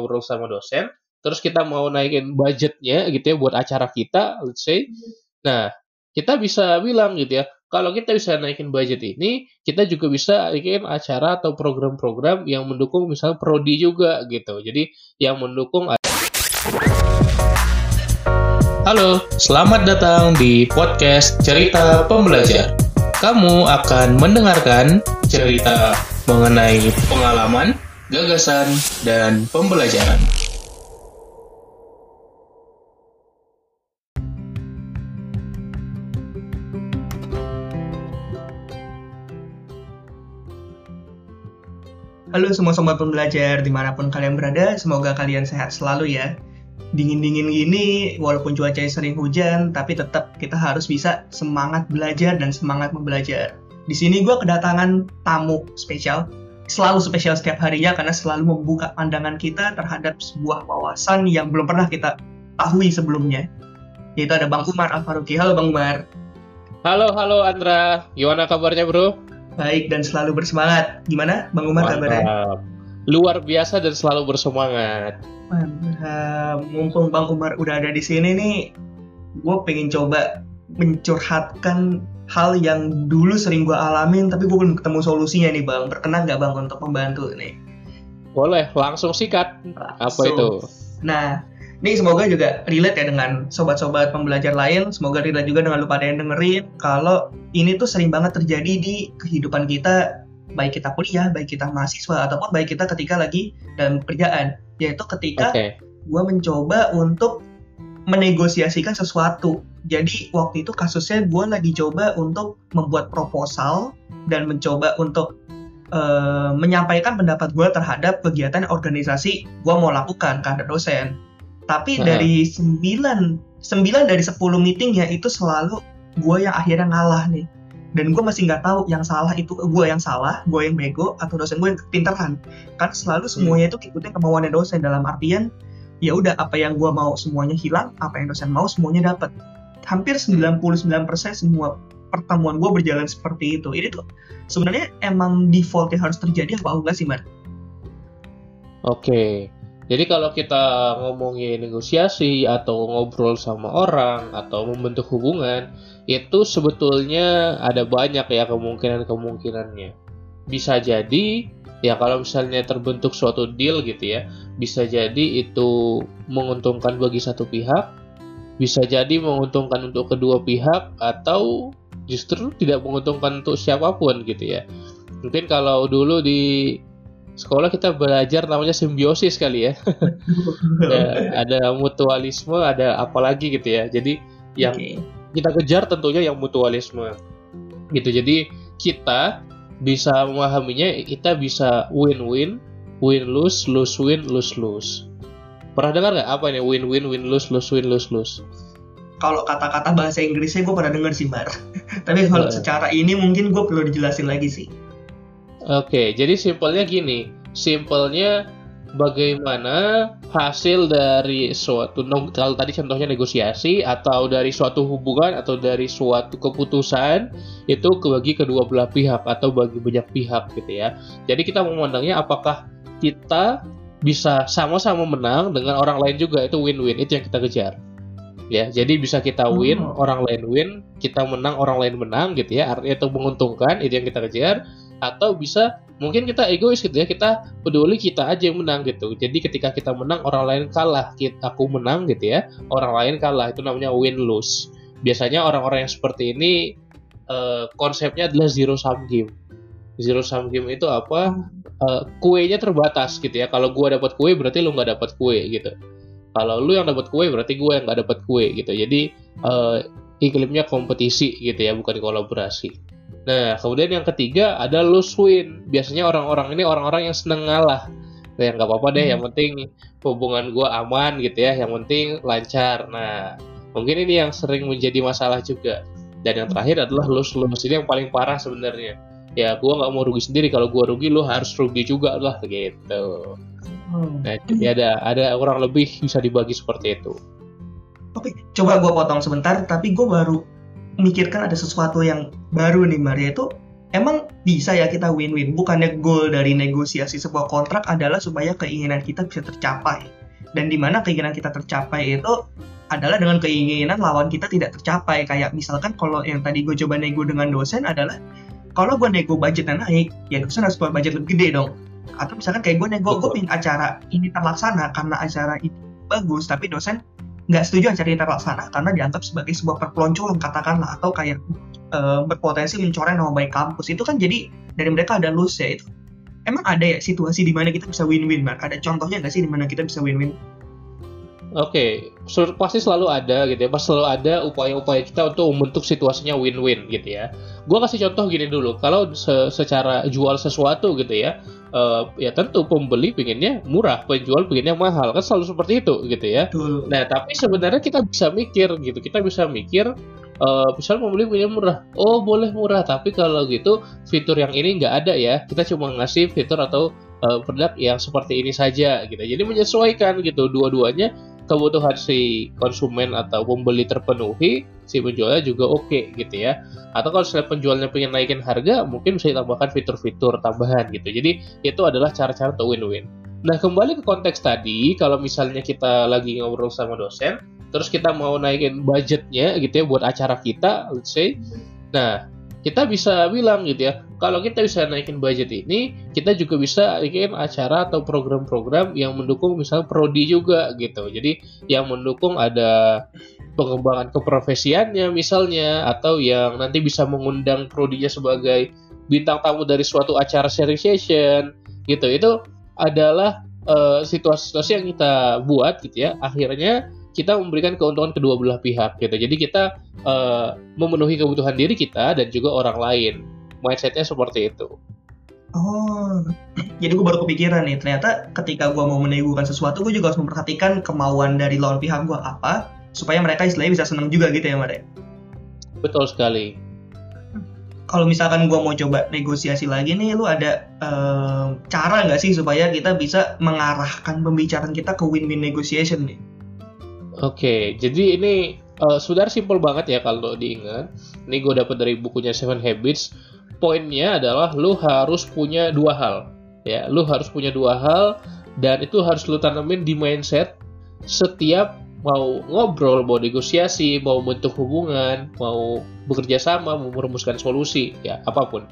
ngobrol sama dosen, terus kita mau naikin budgetnya gitu ya buat acara kita, let's say. Nah, kita bisa bilang gitu ya, kalau kita bisa naikin budget ini, kita juga bisa bikin acara atau program-program yang mendukung misalnya prodi juga gitu. Jadi yang mendukung Halo, selamat datang di podcast Cerita Pembelajar. Kamu akan mendengarkan cerita mengenai pengalaman, gagasan, dan pembelajaran. Halo semua sobat pembelajar di mana pun kalian berada, semoga kalian sehat selalu ya. Dingin-dingin gini, walaupun cuaca sering hujan, tapi tetap kita harus bisa semangat belajar dan semangat membelajar. Di sini gue kedatangan tamu spesial, selalu spesial setiap harinya karena selalu membuka pandangan kita terhadap sebuah wawasan yang belum pernah kita tahui sebelumnya. Yaitu ada Bang Umar Al-Faruqi. Halo Bang Umar. Halo, halo Andra. Gimana kabarnya bro? Baik dan selalu bersemangat. Gimana Bang Umar Mantap. kabarnya? Luar biasa dan selalu bersemangat. Mantap. Mumpung Bang Umar udah ada di sini nih, gue pengen coba mencurhatkan hal yang dulu sering gue alamin tapi gue belum ketemu solusinya nih bang berkenan nggak bang untuk membantu nih Boleh, langsung sikat. Apa So, itu? nah ini semoga juga relate ya dengan sobat-sobat pembelajar lain semoga relate juga dengan lu pada yang dengerin kalau ini tuh sering banget terjadi di kehidupan kita baik kita kuliah baik kita mahasiswa ataupun baik kita ketika lagi dalam pekerjaan yaitu ketika Oke. gue mencoba untuk menegosiasikan sesuatu. Jadi waktu itu kasusnya gue lagi coba untuk membuat proposal dan mencoba untuk eh, menyampaikan pendapat gue terhadap kegiatan organisasi gue mau lakukan ada dosen. Tapi Heeh. dari 9 9 dari 10 meetingnya itu selalu gue yang akhirnya ngalah nih. Dan gue masih nggak tahu yang salah itu gue yang salah, gue yang bego, atau dosen gue yang kepintaran. Kan selalu semuanya itu ikutin kemauannya dosen dalam artian ya udah apa yang gua mau semuanya hilang apa yang dosen mau semuanya dapat hampir 99% semua pertemuan gua berjalan seperti itu ini tuh sebenarnya emang defaultnya harus terjadi apa enggak sih Mar? Oke. Jadi kalau kita ngomongin negosiasi atau ngobrol sama orang atau membentuk hubungan, itu sebetulnya ada banyak ya kemungkinan-kemungkinannya. Bisa jadi ya kalau misalnya terbentuk suatu deal gitu ya, bisa jadi itu menguntungkan bagi satu pihak, bisa jadi menguntungkan untuk kedua pihak atau justru tidak menguntungkan untuk siapa pun gitu ya. Mungkin kalau dulu di sekolah kita belajar namanya simbiosis kali ya. ada, ada mutualisme, ada apa lagi gitu ya. Jadi yang Oke. kita kejar tentunya yang mutualisme. Gitu. Jadi kita bisa memahaminya kita bisa win-win, win-lose, lose-win, lose-lose. Pernah dengar nggak apa ini win-win, win-lose, lose-win, lose-lose? Kalau kata-kata bahasa Inggrisnya gue pernah denger sih Mar. Tapi kalau Boleh. secara ini mungkin gue perlu dijelasin lagi sih. Oke, jadi simpelnya gini. Simpelnya bagaimana hasil dari suatu kalau tadi contohnya negosiasi atau dari suatu hubungan atau dari suatu keputusan itu bagi kedua belah pihak atau bagi banyak pihak gitu ya. Jadi kita memandangnya apakah kita bisa sama-sama menang dengan orang lain juga itu win-win itu yang kita kejar. Ya, jadi bisa kita win, Oh. orang lain win, kita menang, orang lain menang gitu ya. Artinya itu menguntungkan, itu yang kita kejar. Atau bisa mungkin kita egois gitu ya kita peduli kita aja yang menang gitu. Jadi ketika kita menang orang lain kalah kita aku menang gitu ya. Orang lain kalah itu namanya win lose. Biasanya orang-orang yang seperti ini eh, konsepnya adalah zero sum game. Zero sum game itu apa? Eh, kuenya terbatas gitu ya. Kalau gua dapat kue berarti lu nggak dapat kue gitu kalau lu yang dapat kue berarti gua yang nggak dapat kue gitu jadi eh, iklimnya kompetisi gitu ya bukan kolaborasi Nah, kemudian yang ketiga ada lose win. Biasanya orang-orang ini orang-orang yang seneng ngalah. Nah, yang nggak apa-apa deh, yang penting hubungan gua aman gitu ya, yang penting lancar. Nah, mungkin ini yang sering menjadi masalah juga. Dan yang terakhir adalah lose lose ini yang paling parah sebenarnya. Ya, gua nggak mau rugi sendiri. Kalau gua rugi, lu harus rugi juga lah gitu. Nah, jadi ada ada kurang lebih bisa dibagi seperti itu. Oke, coba gue potong sebentar, tapi gue baru memikirkan ada sesuatu yang baru nih, Mar, yaitu emang bisa ya kita win-win? Bukannya goal dari negosiasi sebuah kontrak adalah supaya keinginan kita bisa tercapai. Dan di mana keinginan kita tercapai itu adalah dengan keinginan lawan kita tidak tercapai. Kayak misalkan kalau yang tadi gue coba nego dengan dosen adalah kalau gue nego budgetnya naik ya dosen harus buat budget lebih gede dong atau misalkan kayak gue nego gue pengen acara ini terlaksana karena acara ini bagus tapi dosen nggak setuju acara ini terlaksana karena dianggap sebagai sebuah perpeloncoan katakanlah atau kayak uh, berpotensi mencoreng nama baik kampus. Itu kan jadi dari mereka ada lose ya itu. Emang ada ya situasi di mana kita bisa win-win Mark ada contohnya nggak sih di mana kita bisa win-win Oke, okay. pasti selalu ada gitu ya. Pasti selalu ada upaya-upaya kita untuk membentuk situasinya win-win gitu ya. Gua kasih contoh gini dulu. Kalau se secara jual sesuatu gitu ya, uh, ya tentu pembeli pinginnya murah, penjual pinginnya mahal. Kan selalu seperti itu gitu ya. Betul. Nah, tapi sebenarnya kita bisa mikir gitu. Kita bisa mikir uh, misal pembeli punya murah oh boleh murah tapi kalau gitu fitur yang ini nggak ada ya kita cuma ngasih fitur atau uh, produk yang seperti ini saja gitu jadi menyesuaikan gitu dua-duanya kebutuhan si konsumen atau pembeli terpenuhi, si penjualnya juga oke okay, gitu ya. Atau kalau misalnya penjualnya pengen naikin harga, mungkin bisa ditambahkan fitur-fitur tambahan gitu. Jadi itu adalah cara-cara untuk win-win. Nah kembali ke konteks tadi, kalau misalnya kita lagi ngobrol sama dosen, terus kita mau naikin budgetnya gitu ya buat acara kita, let's say. Nah kita bisa bilang gitu ya, kalau kita bisa naikin budget ini, kita juga bisa bikin acara atau program-program yang mendukung misalnya prodi juga gitu. Jadi yang mendukung ada pengembangan keprofesiannya misalnya atau yang nanti bisa mengundang prodinya sebagai bintang tamu dari suatu acara sharing session gitu. Itu adalah uh, situasi-situasi yang kita buat gitu ya. Akhirnya kita memberikan keuntungan kedua belah pihak gitu. Jadi kita uh, memenuhi kebutuhan diri kita dan juga orang lain. Mindsetnya seperti itu. Oh, jadi gue baru kepikiran nih. Ternyata ketika gue mau meneguhkan sesuatu, gue juga harus memperhatikan kemauan dari lawan pihak gue apa, supaya mereka istilahnya bisa seneng juga gitu ya, Mare. Betul sekali. Kalau misalkan gue mau coba negosiasi lagi nih, lu ada um, cara nggak sih supaya kita bisa mengarahkan pembicaraan kita ke win-win negotiation nih? Oke, jadi ini uh, sudah simpel banget ya kalau diingat. Ini gue dapat dari bukunya Seven Habits. Poinnya adalah lu harus punya dua hal. Ya, lu harus punya dua hal dan itu harus lu tanamin di mindset setiap mau ngobrol, mau negosiasi, mau bentuk hubungan, mau bekerja sama, mau merumuskan solusi, ya apa pun.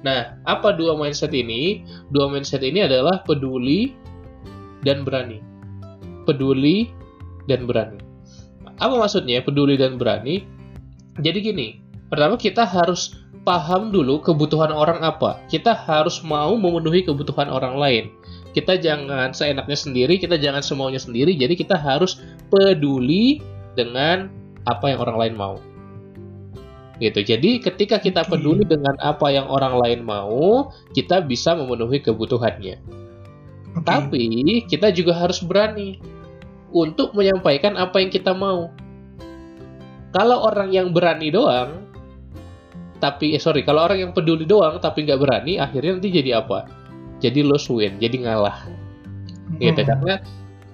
Nah, apa dua mindset ini? Dua mindset ini adalah peduli dan berani. Peduli dan berani. Apa maksudnya peduli dan berani? Jadi gini, pertama kita harus paham dulu kebutuhan orang apa. Kita harus mau memenuhi kebutuhan orang lain. Kita jangan seenaknya sendiri, kita jangan semaunya sendiri. Jadi kita harus peduli dengan apa yang orang lain mau. Gitu. Jadi ketika kita peduli dengan apa yang orang lain mau, kita bisa memenuhi kebutuhannya. Okay. Tapi kita juga harus berani untuk menyampaikan apa yang kita mau. Kalau orang yang berani doang, tapi eh, sorry, kalau orang yang peduli doang tapi nggak berani, akhirnya nanti jadi apa? Jadi lose win, jadi ngalah. Hmm. Gitu karena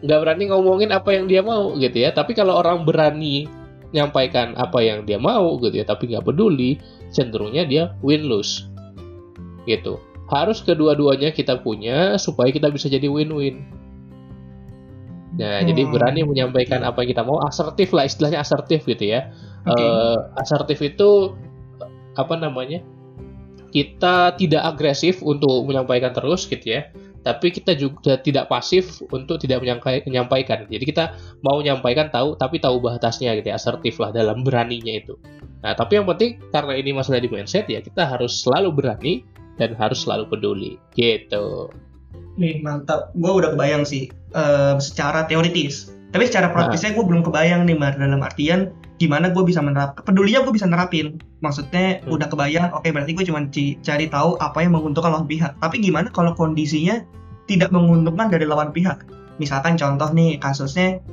nggak berani ngomongin apa yang dia mau gitu ya. Tapi kalau orang berani menyampaikan apa yang dia mau gitu ya, tapi nggak peduli, cenderungnya dia win lose. Gitu. Harus kedua-duanya kita punya supaya kita bisa jadi win-win. Nah, hmm. jadi berani menyampaikan apa yang kita mau, asertif lah istilahnya asertif gitu ya. Okay. Uh, eh, asertif itu apa namanya? Kita tidak agresif untuk menyampaikan terus gitu ya. Tapi kita juga tidak pasif untuk tidak menyampaikan. Jadi kita mau menyampaikan tahu tapi tahu batasnya gitu ya, asertif lah dalam beraninya itu. Nah, tapi yang penting karena ini masalah di mindset ya kita harus selalu berani dan harus selalu peduli gitu. Nih mantap, gue udah kebayang sih uh, secara teoritis. Tapi secara praktisnya gue belum kebayang nih Mar. Dalam artian gimana gue bisa menerap pedulinya gue bisa nerapin. Maksudnya hmm. udah kebayang oke okay, berarti gue cuma cari tahu apa yang menguntungkan lawan pihak. Tapi gimana kalau kondisinya tidak menguntungkan dari lawan pihak? Misalkan contoh nih kasusnya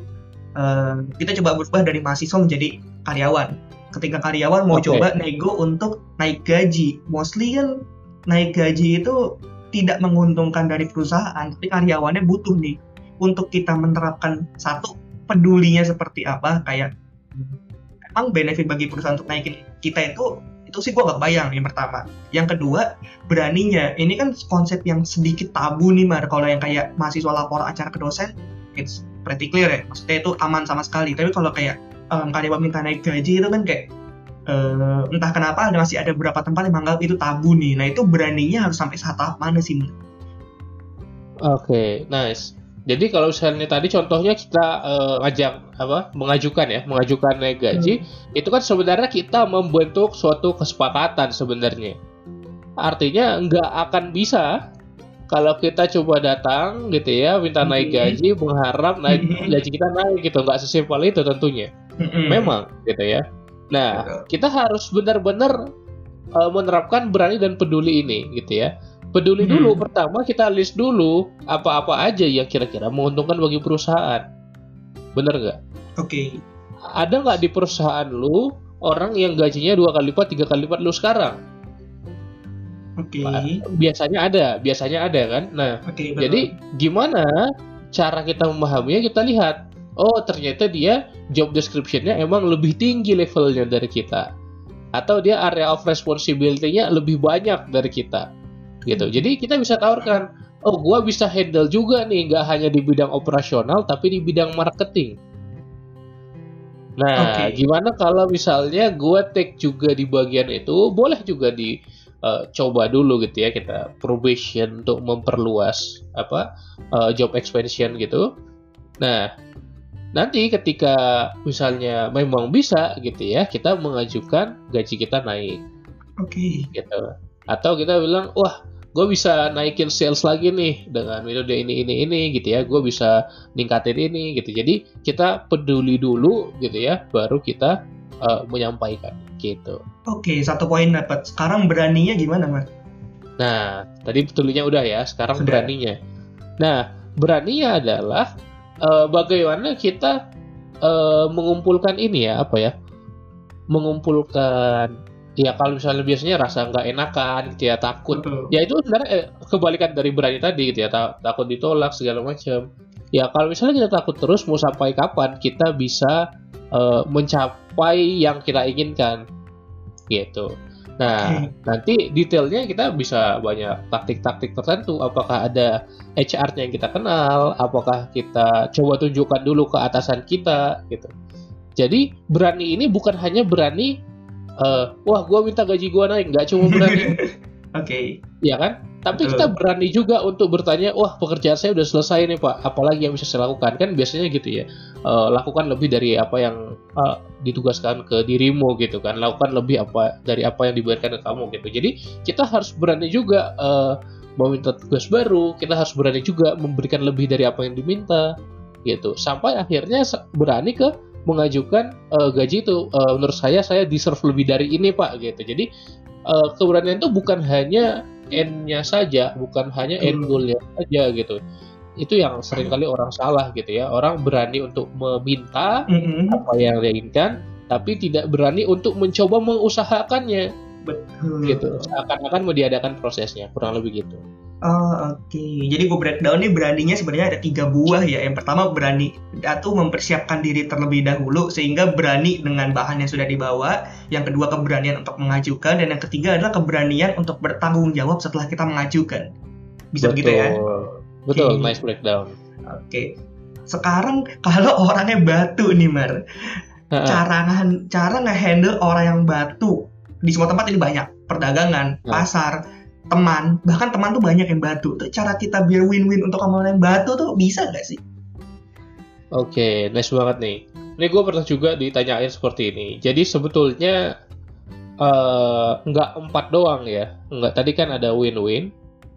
uh, kita coba berubah dari mahasiswa menjadi karyawan. Ketika karyawan mau okay. coba nego untuk naik gaji. Mostly kan naik gaji itu tidak menguntungkan dari perusahaan, tapi karyawannya butuh nih untuk kita menerapkan satu pedulinya seperti apa kayak emang benefit bagi perusahaan untuk naikin kita itu itu sih gue gak bayang yang pertama. Yang kedua beraninya. Ini kan konsep yang sedikit tabu nih mar. Kalau yang kayak mahasiswa lapor acara ke dosen it's pretty clear ya. Maksudnya itu aman sama sekali. Tapi kalau kayak um, karyawan minta naik gaji itu kan kayak uh, entah kenapa ada masih ada beberapa tempat yang menganggap itu tabu nih nah itu beraninya harus sampai saat tahap mana sih Oke, okay, nice. Jadi kalau misalnya tadi contohnya kita uh, ngajak apa mengajukan ya mengajukan naik gaji hmm. itu kan sebenarnya kita membentuk suatu kesepakatan sebenarnya artinya nggak akan bisa kalau kita coba datang gitu ya minta naik hmm. gaji mengharap naik hmm. gaji kita naik gitu nggak sesimpel itu tentunya memang gitu ya nah kita harus benar-benar uh, menerapkan berani dan peduli ini gitu ya Peduli dulu hmm. pertama kita list dulu apa-apa aja yang kira-kira menguntungkan bagi perusahaan. Bener nggak? Oke. Okay. Ada nggak di perusahaan lu orang yang gajinya dua kali lipat, tiga kali lipat lu sekarang? Oke. Okay. Biasanya ada, biasanya ada kan. Nah, okay, jadi gimana cara kita memahaminya? Kita lihat, oh ternyata dia job description-nya emang lebih tinggi levelnya dari kita, atau dia area of responsibility-nya lebih banyak dari kita gitu. Jadi kita bisa tawarkan, oh gue bisa handle juga nih, nggak hanya di bidang operasional, tapi di bidang marketing. Nah, okay. gimana kalau misalnya gue take juga di bagian itu, boleh juga di uh, coba dulu gitu ya kita probation untuk memperluas apa uh, job expansion gitu. Nah, nanti ketika misalnya memang bisa gitu ya, kita mengajukan gaji kita naik. Oke. Okay. Gitu. Atau kita bilang, wah gue bisa naikin sales lagi nih dengan metode ini ini ini gitu ya gue bisa ningkatin ini gitu jadi kita peduli dulu gitu ya baru kita uh, menyampaikan gitu oke satu poin dapat sekarang beraninya gimana mas nah tadi pedulinya udah ya sekarang Sudah. beraninya nah beraninya adalah uh, bagaimana kita uh, mengumpulkan ini ya apa ya mengumpulkan ya kalau misalnya biasanya rasa nggak enakan gitu ya takut. Betul. ya itu sebenarnya eh, kebalikan dari berani tadi gitu ya tak, takut ditolak segala macam. Ya kalau misalnya kita takut terus mau sampai kapan kita bisa uh, mencapai yang kita inginkan? Gitu nah nanti detailnya kita bisa banyak taktik-taktik tertentu. Apakah ada HR-nya yang kita kenal? Apakah kita coba tunjukkan dulu ke atasan kita gitu. Jadi berani ini bukan hanya berani uh, wah gue minta gaji gue naik. Nggak cuma berani oke. Okay. ya kan? Tapi kita berani juga untuk bertanya wah pekerjaan saya udah selesai nih pak. Apalagi yang bisa saya lakukan? Kan biasanya gitu ya. Uh, lakukan lebih dari apa yang uh, ditugaskan ke dirimu gitu kan. Lakukan lebih apa dari apa yang diberikan ke kamu gitu. Jadi kita harus berani juga uh, meminta tugas baru. Kita harus berani juga memberikan lebih dari apa yang diminta gitu. Sampai akhirnya berani ke mengajukan uh, gaji itu. Uh, menurut saya saya deserve lebih dari ini pak gitu. Jadi uh, keberanian itu bukan hanya n-nya saja bukan hanya end hmm. goal-nya saja gitu. Itu yang sering kali orang salah gitu ya. Orang berani untuk meminta mm-hmm. apa yang dia inginkan tapi tidak berani untuk mencoba mengusahakannya. Betul. Gitu. Akan-akan mau diadakan prosesnya kurang lebih gitu Oh oke, okay. jadi gue breakdown nih beraninya sebenarnya ada tiga buah ya. Yang pertama berani atau mempersiapkan diri terlebih dahulu sehingga berani dengan bahan yang sudah dibawa. Yang kedua keberanian untuk mengajukan dan yang ketiga adalah keberanian untuk bertanggung jawab setelah kita mengajukan. Bisa begitu ya? Betul, okay. nice breakdown. Oke, okay. sekarang kalau orangnya batu nih Mer, cara cara ngehandle orang yang batu di semua tempat ini banyak perdagangan, pasar teman bahkan teman tuh banyak yang batu. Tuh cara kita biar win-win untuk kamu yang batu tuh bisa gak sih? Oke okay, nice banget nih. Ini gue pernah juga ditanyain seperti ini. Jadi sebetulnya uh, nggak empat doang ya. Nggak tadi kan ada win-win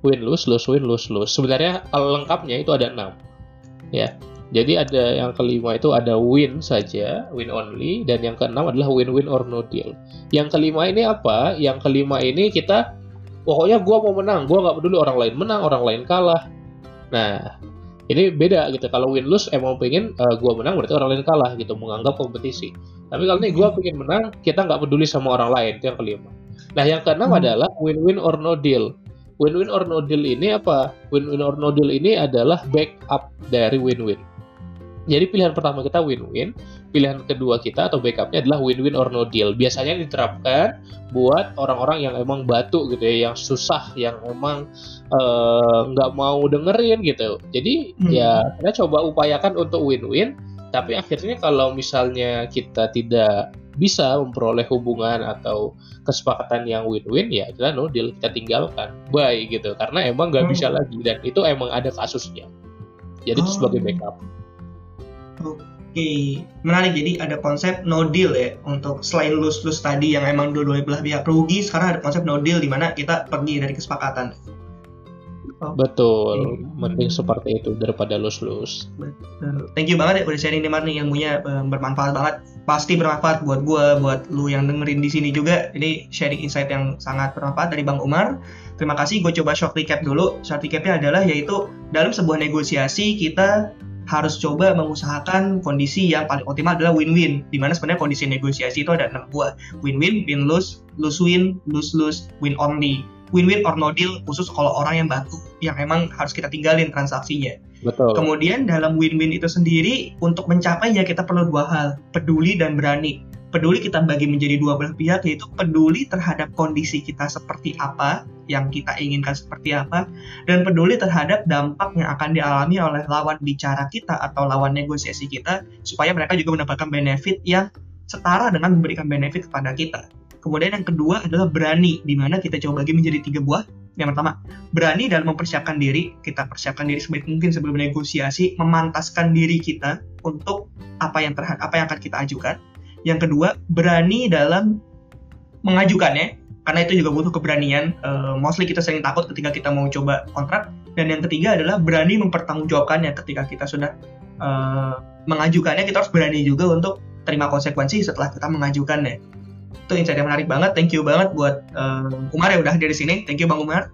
win lose lose win lose lose. Sebenarnya kalau lengkapnya itu ada enam. Ya. Jadi ada yang kelima itu ada win saja, win only, dan yang keenam adalah win-win or no deal. Yang kelima ini apa? Yang kelima ini kita pokoknya gue mau menang gue nggak peduli orang lain menang orang lain kalah. Nah ini beda gitu. Kalau win lose emang pengen uh, eh, gue menang berarti orang lain kalah gitu menganggap kompetisi. Tapi kalau ini gue pengen menang kita nggak peduli sama orang lain itu yang kelima. Nah yang keenam hmm. adalah win-win or no deal. Win-win or no deal ini apa? Win-win or no deal ini adalah backup dari win-win Jadi pilihan pertama kita win-win, pilihan kedua kita atau backupnya adalah win-win or no deal. Biasanya diterapkan buat orang-orang yang emang batu gitu ya, yang susah, yang emang eh, nggak uh, mau dengerin gitu. Jadi hmm. ya kita coba upayakan untuk win-win, tapi akhirnya kalau misalnya kita tidak bisa memperoleh hubungan atau kesepakatan yang win-win ya kita no deal kita tinggalkan bye gitu karena emang nggak hmm. bisa lagi dan itu emang ada kasusnya jadi oh. itu sebagai backup Oke, menarik. Jadi ada konsep no deal ya untuk selain lose-lose tadi yang emang dua-dua belah pihak rugi, sekarang ada konsep no deal di mana kita pergi dari kesepakatan. Oh. Betul, mending seperti itu daripada lose-lose. Betul. Thank you banget ya udah sharing nih nih ilmunya bermanfaat banget. Pasti bermanfaat buat gue, buat lu yang dengerin di sini juga. Ini sharing insight yang sangat bermanfaat dari Bang Umar. Terima kasih, gue coba short recap dulu. Short recapnya adalah yaitu dalam sebuah negosiasi kita harus coba mengusahakan kondisi yang paling optimal adalah win-win. Di mana sebenarnya kondisi negosiasi itu ada enam buah. Win-win, win-lose, lose-win, lose-lose, win only. Win-win or no deal khusus kalau orang yang batu yang emang harus kita tinggalin transaksinya. Betul. Kemudian dalam win-win itu sendiri untuk mencapainya kita perlu dua hal, peduli dan berani peduli kita bagi menjadi dua belah pihak yaitu peduli terhadap kondisi kita seperti apa yang kita inginkan seperti apa dan peduli terhadap dampak yang akan dialami oleh lawan bicara kita atau lawan negosiasi kita supaya mereka juga mendapatkan benefit yang setara dengan memberikan benefit kepada kita. Kemudian yang kedua adalah berani, di mana kita coba bagi menjadi tiga buah. Yang pertama, berani dalam mempersiapkan diri, kita persiapkan diri sebaik mungkin sebelum negosiasi, memantaskan diri kita untuk apa yang terhadap apa yang akan kita ajukan. Yang kedua, berani dalam mengajukannya, karena itu juga butuh keberanian. Uh, mostly kita sering takut ketika kita mau coba kontrak. Dan yang ketiga adalah berani mempertanggungjawabkannya ketika kita sudah uh, mengajukannya. Kita harus berani juga untuk terima konsekuensi setelah kita mengajukannya. Itu insight yang menarik banget. Thank you banget buat uh, Umar yang udah hadir di sini. Thank you Bang Umar.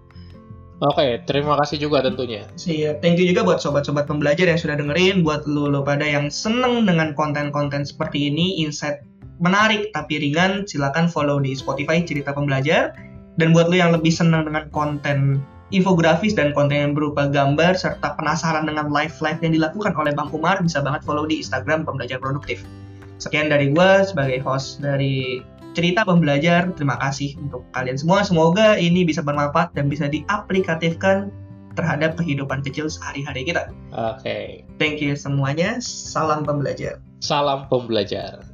Oke, okay, terima kasih juga tentunya. Siap. Thank you juga buat sobat-sobat pembelajar yang sudah dengerin, buat lu lo pada yang seneng dengan konten-konten seperti ini, insight menarik tapi ringan, silakan follow di Spotify Cerita Pembelajar. Dan buat lu yang lebih senang dengan konten infografis dan konten yang berupa gambar serta penasaran dengan live-live yang dilakukan oleh Bang Umar, bisa banget follow di Instagram Pembelajar Produktif. Sekian dari gue sebagai host dari cerita pembelajar. Terima kasih untuk kalian semua. Semoga ini bisa bermanfaat dan bisa diaplikatifkan terhadap kehidupan kecil sehari-hari kita. Oke. Okay. Thank you semuanya. Salam pembelajar. Salam pembelajar.